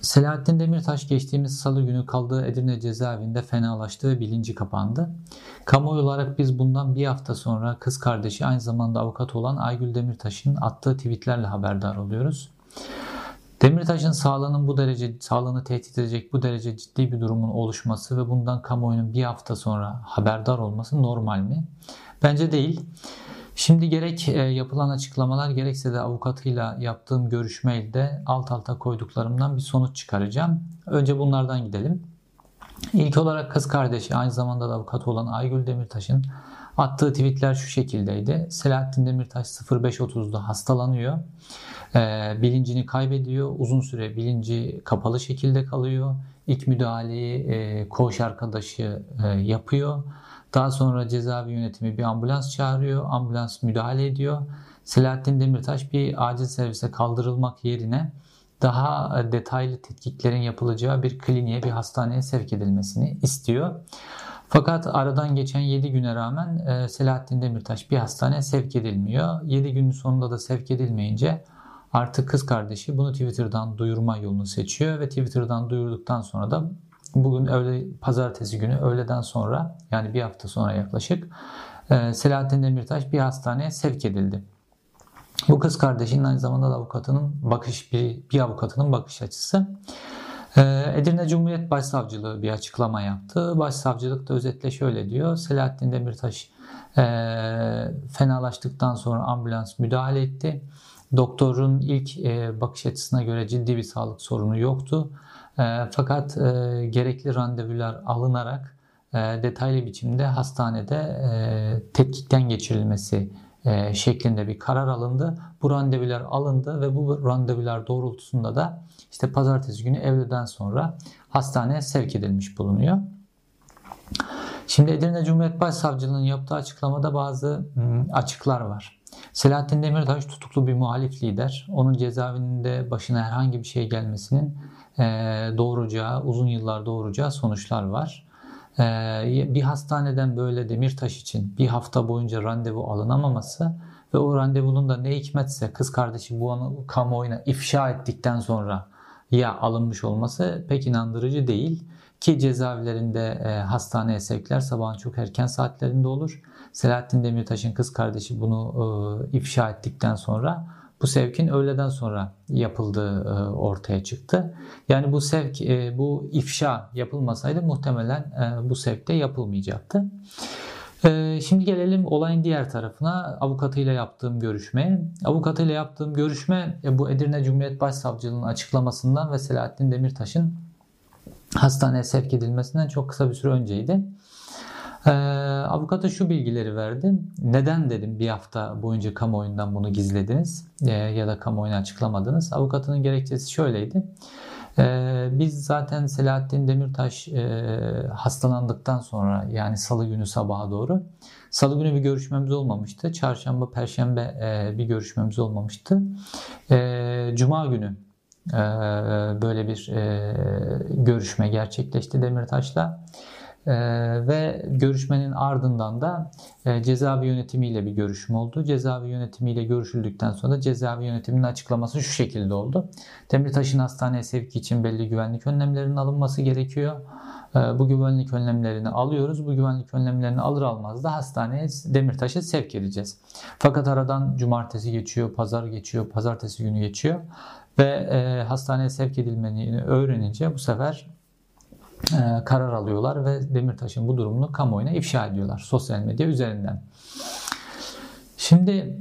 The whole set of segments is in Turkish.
Selahattin Demirtaş geçtiğimiz salı günü kaldığı Edirne cezaevinde fenalaştı ve bilinci kapandı. Kamuoyu olarak biz bundan bir hafta sonra kız kardeşi aynı zamanda avukat olan Aygül Demirtaş'ın attığı tweetlerle haberdar oluyoruz. Demirtaş'ın sağlığının bu derece sağlığını tehdit edecek bu derece ciddi bir durumun oluşması ve bundan kamuoyunun bir hafta sonra haberdar olması normal mi? Bence değil. Şimdi gerek e, yapılan açıklamalar gerekse de avukatıyla yaptığım görüşmeyle alt alta koyduklarımdan bir sonuç çıkaracağım. Önce bunlardan gidelim. İlk olarak kız kardeşi aynı zamanda da avukat olan Aygül Demirtaş'ın attığı tweetler şu şekildeydi. Selahattin Demirtaş 05.30'da hastalanıyor. E, bilincini kaybediyor. Uzun süre bilinci kapalı şekilde kalıyor. İlk müdahaleyi e, koğuş arkadaşı yapıyor. Daha sonra cezaevi yönetimi bir ambulans çağırıyor. Ambulans müdahale ediyor. Selahattin Demirtaş bir acil servise kaldırılmak yerine daha detaylı tetkiklerin yapılacağı bir kliniğe, bir hastaneye sevk edilmesini istiyor. Fakat aradan geçen 7 güne rağmen e, Selahattin Demirtaş bir hastaneye sevk edilmiyor. 7 günün sonunda da sevk edilmeyince artık kız kardeşi bunu Twitter'dan duyurma yolunu seçiyor ve Twitter'dan duyurduktan sonra da bugün öğle pazartesi günü öğleden sonra yani bir hafta sonra yaklaşık e, Selahattin Demirtaş bir hastaneye sevk edildi. Bu kız kardeşinin aynı zamanda da avukatının bakış bir, bir avukatının bakış açısı. E, Edirne Cumhuriyet Başsavcılığı bir açıklama yaptı. Başsavcılık da özetle şöyle diyor. Selahattin Demirtaş e, fenalaştıktan sonra ambulans müdahale etti. Doktorun ilk e, bakış açısına göre ciddi bir sağlık sorunu yoktu. E, fakat e, gerekli randevular alınarak detaylı biçimde hastanede tetkikten geçirilmesi şeklinde bir karar alındı. Bu randevular alındı ve bu randevular doğrultusunda da işte pazartesi günü evleden sonra hastaneye sevk edilmiş bulunuyor. Şimdi Edirne Cumhuriyet Başsavcılığı'nın yaptığı açıklamada bazı açıklar var. Selahattin Demirtaş tutuklu bir muhalif lider. Onun cezaevinde başına herhangi bir şey gelmesinin e, doğuracağı, uzun yıllar doğuracağı sonuçlar var. E, bir hastaneden böyle Demirtaş için bir hafta boyunca randevu alınamaması ve o randevunun da ne hikmetse kız kardeşi bu anı kamuoyuna ifşa ettikten sonra ya alınmış olması pek inandırıcı değil. Ki cezaevlerinde e, hastaneye sevkler sabahın çok erken saatlerinde olur. Selahattin Demirtaş'ın kız kardeşi bunu e, ifşa ettikten sonra bu sevkin öğleden sonra yapıldığı e, ortaya çıktı. Yani bu sevk, e, bu ifşa yapılmasaydı muhtemelen e, bu sevk de yapılmayacaktı. Şimdi gelelim olayın diğer tarafına avukatıyla yaptığım görüşmeye. Avukatıyla yaptığım görüşme bu Edirne Cumhuriyet Başsavcılığı'nın açıklamasından ve Selahattin Demirtaş'ın hastaneye sevk edilmesinden çok kısa bir süre önceydi. Ee, avukata şu bilgileri verdi. Neden dedim bir hafta boyunca kamuoyundan bunu gizlediniz e, ya da kamuoyuna açıklamadınız. Avukatının gerekçesi şöyleydi. E, biz zaten Selahattin Demirtaş e, hastalandıktan sonra yani salı günü sabaha doğru salı günü bir görüşmemiz olmamıştı. Çarşamba, perşembe e, bir görüşmemiz olmamıştı. E, Cuma günü böyle bir e, görüşme gerçekleşti Demirtaş'la. Ee, ve görüşmenin ardından da e, cezaevi yönetimiyle bir görüşme oldu. Cezaevi yönetimiyle görüşüldükten sonra da cezaevi yönetiminin açıklaması şu şekilde oldu. Demirtaş'ın hastaneye sevki için belli güvenlik önlemlerinin alınması gerekiyor. Ee, bu güvenlik önlemlerini alıyoruz. Bu güvenlik önlemlerini alır almaz da hastaneye Demirtaş'ı sevk edeceğiz. Fakat aradan cumartesi geçiyor, pazar geçiyor, pazartesi günü geçiyor ve e, hastaneye sevk edilmeni öğrenince bu sefer e, karar alıyorlar ve Demirtaş'ın bu durumunu kamuoyuna ifşa ediyorlar sosyal medya üzerinden. Şimdi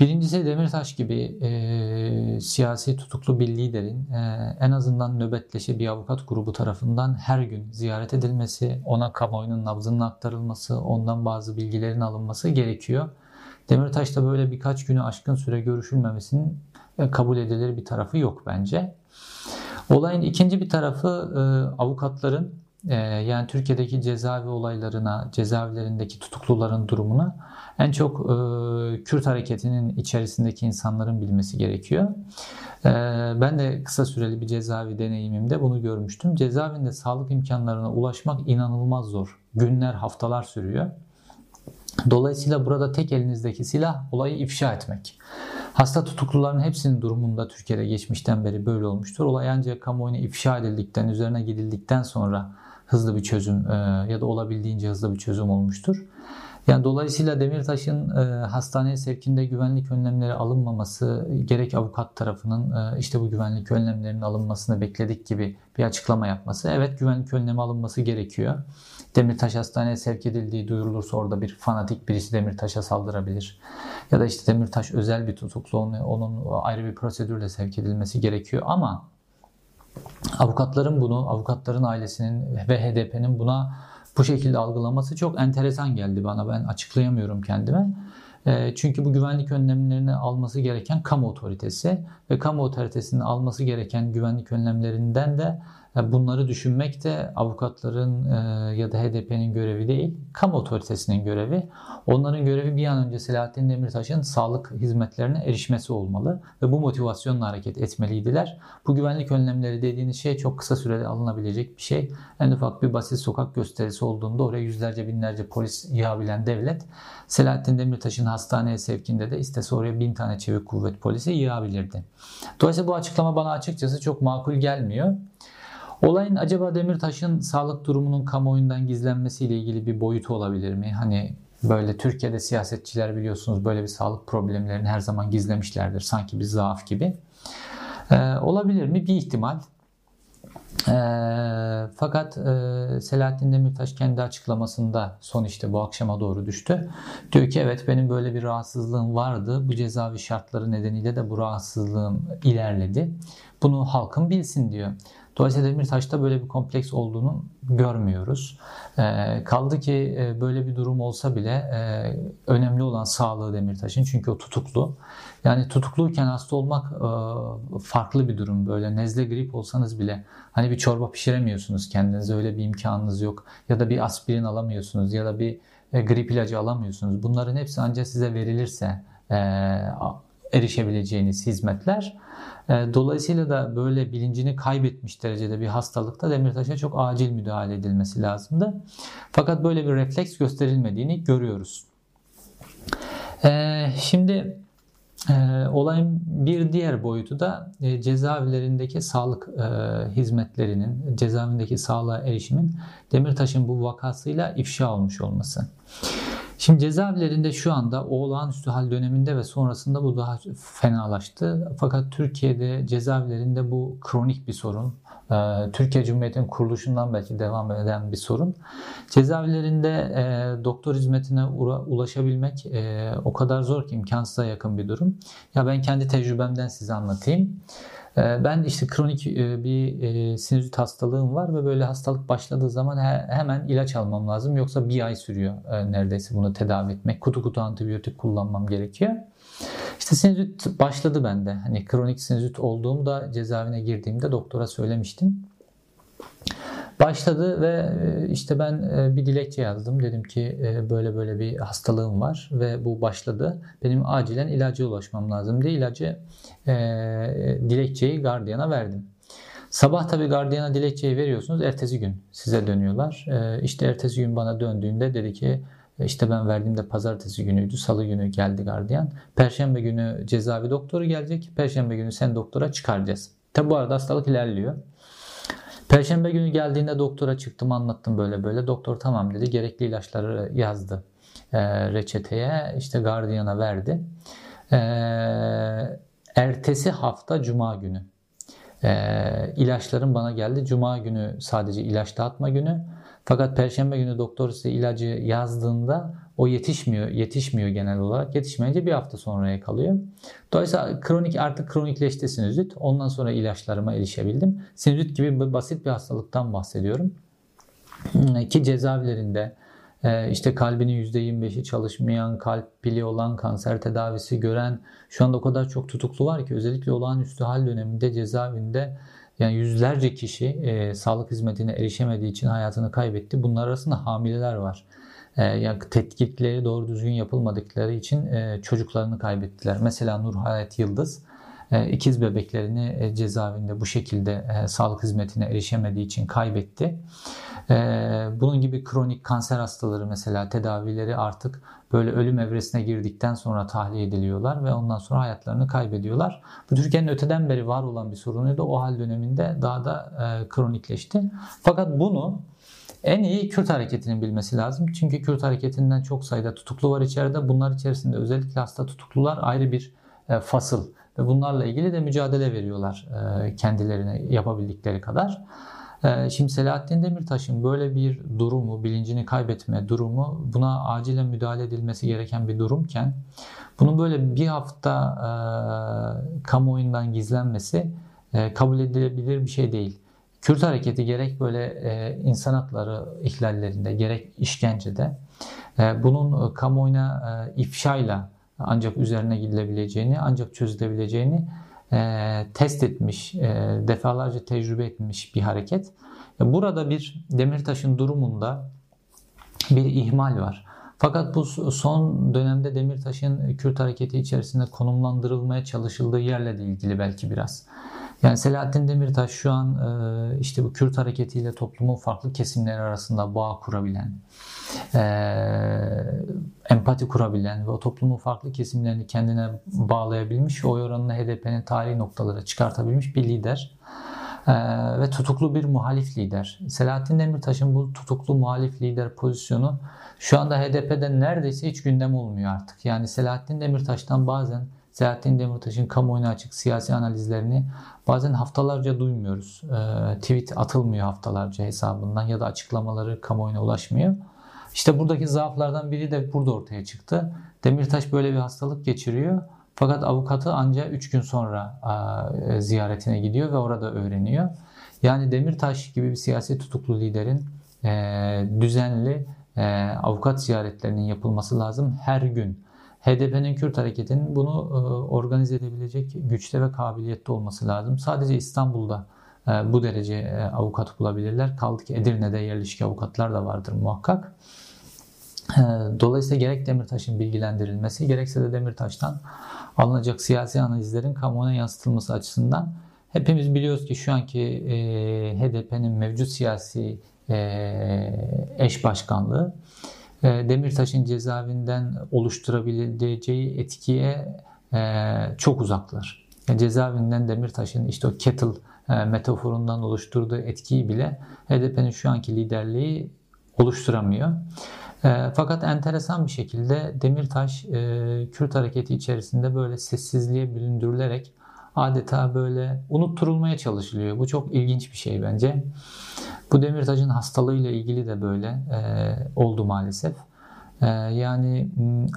birincisi Demirtaş gibi e, siyasi tutuklu bir liderin e, en azından nöbetleşi bir avukat grubu tarafından her gün ziyaret edilmesi, ona kamuoyunun nabzının aktarılması, ondan bazı bilgilerin alınması gerekiyor. Demirtaş da böyle birkaç günü aşkın süre görüşülmemesinin e, kabul edilir bir tarafı yok bence. Olayın ikinci bir tarafı e, avukatların e, yani Türkiye'deki cezaevi olaylarına, cezaevlerindeki tutukluların durumuna en çok e, Kürt hareketinin içerisindeki insanların bilmesi gerekiyor. E, ben de kısa süreli bir cezaevi deneyimimde bunu görmüştüm. Cezaevinde sağlık imkanlarına ulaşmak inanılmaz zor. Günler, haftalar sürüyor. Dolayısıyla burada tek elinizdeki silah olayı ifşa etmek. Hasta tutukluların hepsinin durumunda Türkiye'de geçmişten beri böyle olmuştur. Olay ancak kamuoyuna ifşa edildikten, üzerine gidildikten sonra hızlı bir çözüm e, ya da olabildiğince hızlı bir çözüm olmuştur. Yani dolayısıyla Demirtaş'ın e, hastaneye sevkinde güvenlik önlemleri alınmaması, gerek avukat tarafının e, işte bu güvenlik önlemlerinin alınmasını bekledik gibi bir açıklama yapması. Evet güvenlik önlemi alınması gerekiyor. Demirtaş hastaneye sevk edildiği duyurulursa orada bir fanatik birisi Demirtaş'a saldırabilir. Ya da işte Demirtaş özel bir tutuklu, onun, onun ayrı bir prosedürle sevk edilmesi gerekiyor ama avukatların bunu, avukatların ailesinin ve HDP'nin buna bu şekilde algılaması çok enteresan geldi bana. Ben açıklayamıyorum kendime. Ee, çünkü bu güvenlik önlemlerini alması gereken kamu otoritesi ve kamu otoritesinin alması gereken güvenlik önlemlerinden de Bunları düşünmek de avukatların e, ya da HDP'nin görevi değil, kamu otoritesinin görevi. Onların görevi bir an önce Selahattin Demirtaş'ın sağlık hizmetlerine erişmesi olmalı ve bu motivasyonla hareket etmeliydiler. Bu güvenlik önlemleri dediğiniz şey çok kısa sürede alınabilecek bir şey. En ufak bir basit sokak gösterisi olduğunda oraya yüzlerce binlerce polis yığabilen devlet Selahattin Demirtaş'ın hastaneye sevkinde de istese oraya bin tane çevik kuvvet polisi yığabilirdi. Dolayısıyla bu açıklama bana açıkçası çok makul gelmiyor. Olayın acaba Demirtaş'ın sağlık durumunun kamuoyundan gizlenmesiyle ilgili bir boyutu olabilir mi? Hani böyle Türkiye'de siyasetçiler biliyorsunuz böyle bir sağlık problemlerini her zaman gizlemişlerdir. Sanki bir zaaf gibi. Ee, olabilir mi? Bir ihtimal. E, fakat e, Selahattin Demirtaş kendi açıklamasında son işte bu akşama doğru düştü. Diyor ki evet benim böyle bir rahatsızlığım vardı. Bu cezavi şartları nedeniyle de bu rahatsızlığım ilerledi. Bunu halkın bilsin diyor. Dolayısıyla Demirtaş'ta böyle bir kompleks olduğunu görmüyoruz. E, kaldı ki e, böyle bir durum olsa bile e, önemli olan sağlığı Demirtaş'ın çünkü o tutuklu. Yani tutukluyken hasta olmak e, farklı bir durum. Böyle nezle grip olsanız bile hani bir çorba pişiremiyorsunuz kendinize öyle bir imkanınız yok. Ya da bir aspirin alamıyorsunuz ya da bir e, grip ilacı alamıyorsunuz. Bunların hepsi ancak size verilirse erişebileceğiniz hizmetler. E, dolayısıyla da böyle bilincini kaybetmiş derecede bir hastalıkta Demirtaş'a çok acil müdahale edilmesi lazımdı. Fakat böyle bir refleks gösterilmediğini görüyoruz. E, şimdi e, olayın bir diğer boyutu da cezaevlerindeki sağlık hizmetlerinin, cezaevindeki sağlığa erişimin Demirtaş'ın bu vakasıyla ifşa olmuş olması. Şimdi cezaevlerinde şu anda olağanüstü hal döneminde ve sonrasında bu daha fenalaştı. Fakat Türkiye'de cezaevlerinde bu kronik bir sorun. Ee, Türkiye Cumhuriyeti'nin kuruluşundan belki devam eden bir sorun. Cezaevlerinde e, doktor hizmetine ulaşabilmek e, o kadar zor ki imkansıza yakın bir durum. Ya ben kendi tecrübemden size anlatayım. Ee, ben işte kronik e, bir e, sinüzit hastalığım var ve böyle hastalık başladığı zaman hemen ilaç almam lazım. Yoksa bir ay sürüyor e, neredeyse bunu tedavi etmek. Kutu kutu antibiyotik kullanmam gerekiyor. İşte sinüzit başladı bende. Hani kronik sinüzit olduğumda cezaevine girdiğimde doktora söylemiştim. Başladı ve e, işte ben e, bir dilekçe yazdım. Dedim ki e, böyle böyle bir hastalığım var ve bu başladı. Benim acilen ilaca ulaşmam lazım diye ilacı dilekçeyi gardiyana verdim. Sabah tabi gardiyana dilekçeyi veriyorsunuz. Ertesi gün size dönüyorlar. İşte ertesi gün bana döndüğünde dedi ki işte ben verdiğimde pazartesi günüydü. Salı günü geldi gardiyan. Perşembe günü cezaevi doktoru gelecek. Perşembe günü sen doktora çıkaracağız. Tabi bu arada hastalık ilerliyor. Perşembe günü geldiğinde doktora çıktım anlattım böyle böyle. Doktor tamam dedi. Gerekli ilaçları yazdı e, reçeteye. işte gardiyana verdi. E, ertesi hafta cuma günü e, ilaçlarım bana geldi. Cuma günü sadece ilaç dağıtma günü. Fakat perşembe günü doktor size ilacı yazdığında o yetişmiyor, yetişmiyor genel olarak. Yetişmeyince bir hafta sonraya kalıyor. Dolayısıyla kronik artık kronikleşti sinüzit. Ondan sonra ilaçlarıma erişebildim. Sinüzit gibi basit bir hastalıktan bahsediyorum. Ki cezaevlerinde işte kalbinin %25'i çalışmayan, kalp pili olan, kanser tedavisi gören şu anda o kadar çok tutuklu var ki özellikle olağanüstü hal döneminde cezaevinde yani yüzlerce kişi e, sağlık hizmetine erişemediği için hayatını kaybetti. Bunlar arasında hamileler var. E, yani tetkikleri doğru düzgün yapılmadıkları için e, çocuklarını kaybettiler. Mesela Nur Hayat Yıldız ikiz bebeklerini e, cezaevinde bu şekilde e, sağlık hizmetine erişemediği için kaybetti. Bunun gibi kronik kanser hastaları mesela tedavileri artık böyle ölüm evresine girdikten sonra tahliye ediliyorlar ve ondan sonra hayatlarını kaybediyorlar. Bu Türkiye'nin öteden beri var olan bir sorunuydu. O hal döneminde daha da kronikleşti. Fakat bunu en iyi Kürt hareketinin bilmesi lazım. Çünkü Kürt hareketinden çok sayıda tutuklu var içeride. Bunlar içerisinde özellikle hasta tutuklular ayrı bir fasıl ve bunlarla ilgili de mücadele veriyorlar kendilerine yapabildikleri kadar. Ee, şimdi Selahattin Demirtaş'ın böyle bir durumu, bilincini kaybetme durumu buna acilen müdahale edilmesi gereken bir durumken bunun böyle bir hafta e, kamuoyundan gizlenmesi e, kabul edilebilir bir şey değil. Kürt hareketi gerek böyle e, insan hakları ihlallerinde gerek işkencede e, bunun kamuoyuna e, ifşayla ancak üzerine gidilebileceğini ancak çözülebileceğini e, test etmiş, e, defalarca tecrübe etmiş bir hareket. E, burada bir Demirtaş'ın durumunda bir ihmal var. Fakat bu son dönemde Demirtaş'ın Kürt hareketi içerisinde konumlandırılmaya çalışıldığı yerle de ilgili belki biraz. Yani Selahattin Demirtaş şu an e, işte bu Kürt hareketiyle toplumun farklı kesimleri arasında bağ kurabilen, e, empati kurabilen ve o toplumun farklı kesimlerini kendine bağlayabilmiş ve oy oranını HDP'nin tarihi noktalara çıkartabilmiş bir lider. Ee, ve tutuklu bir muhalif lider. Selahattin Demirtaş'ın bu tutuklu muhalif lider pozisyonu şu anda HDP'de neredeyse hiç gündem olmuyor artık. Yani Selahattin Demirtaş'tan bazen Selahattin Demirtaş'ın kamuoyuna açık siyasi analizlerini bazen haftalarca duymuyoruz. E, tweet atılmıyor haftalarca hesabından ya da açıklamaları kamuoyuna ulaşmıyor. İşte buradaki zaaflardan biri de burada ortaya çıktı. Demirtaş böyle bir hastalık geçiriyor. Fakat avukatı ancak 3 gün sonra e, ziyaretine gidiyor ve orada öğreniyor. Yani Demirtaş gibi bir siyasi tutuklu liderin e, düzenli e, avukat ziyaretlerinin yapılması lazım her gün. HDP'nin Kürt hareketinin bunu e, organize edebilecek güçte ve kabiliyette olması lazım. Sadece İstanbul'da e, bu derece e, avukat bulabilirler. Kaldı ki Edirne'de yerleşik avukatlar da vardır muhakkak. Dolayısıyla gerek Demirtaş'ın bilgilendirilmesi gerekse de Demirtaş'tan alınacak siyasi analizlerin kamuoyuna yansıtılması açısından hepimiz biliyoruz ki şu anki HDP'nin mevcut siyasi eş başkanlığı Demirtaş'ın cezaevinden oluşturabileceği etkiye e, çok uzaklar. Cezaevinden Demirtaş'ın işte o kettle e, metaforundan oluşturduğu etkiyi bile HDP'nin şu anki liderliği oluşturamıyor. fakat enteresan bir şekilde Demirtaş Kürt hareketi içerisinde böyle sessizliğe büründürülerek adeta böyle unutturulmaya çalışılıyor. Bu çok ilginç bir şey bence. Bu Demirtaş'ın hastalığıyla ilgili de böyle e, oldu maalesef. E, yani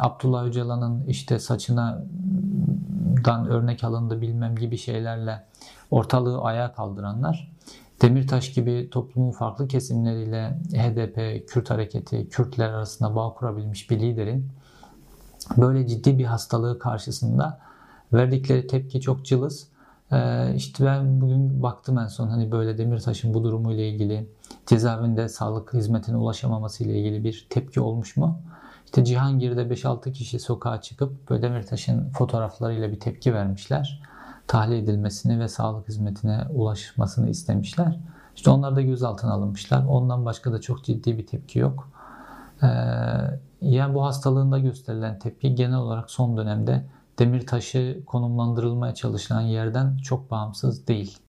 Abdullah Öcalan'ın işte saçına dan örnek alındı bilmem gibi şeylerle ortalığı ayağa kaldıranlar Demirtaş gibi toplumun farklı kesimleriyle HDP, Kürt hareketi, Kürtler arasında bağ kurabilmiş bir liderin böyle ciddi bir hastalığı karşısında verdikleri tepki çok cılız ee, işte ben bugün baktım en son hani böyle Demirtaş'ın bu durumuyla ilgili cezaevinde sağlık hizmetine ulaşamaması ile ilgili bir tepki olmuş mu? İşte Cihangir'de 5-6 kişi sokağa çıkıp böyle Demirtaş'ın fotoğraflarıyla bir tepki vermişler. Tahliye edilmesini ve sağlık hizmetine ulaşmasını istemişler. İşte onlar da gözaltına alınmışlar. Ondan başka da çok ciddi bir tepki yok. Ee, yani bu hastalığında gösterilen tepki genel olarak son dönemde demir taşı konumlandırılmaya çalışılan yerden çok bağımsız değil.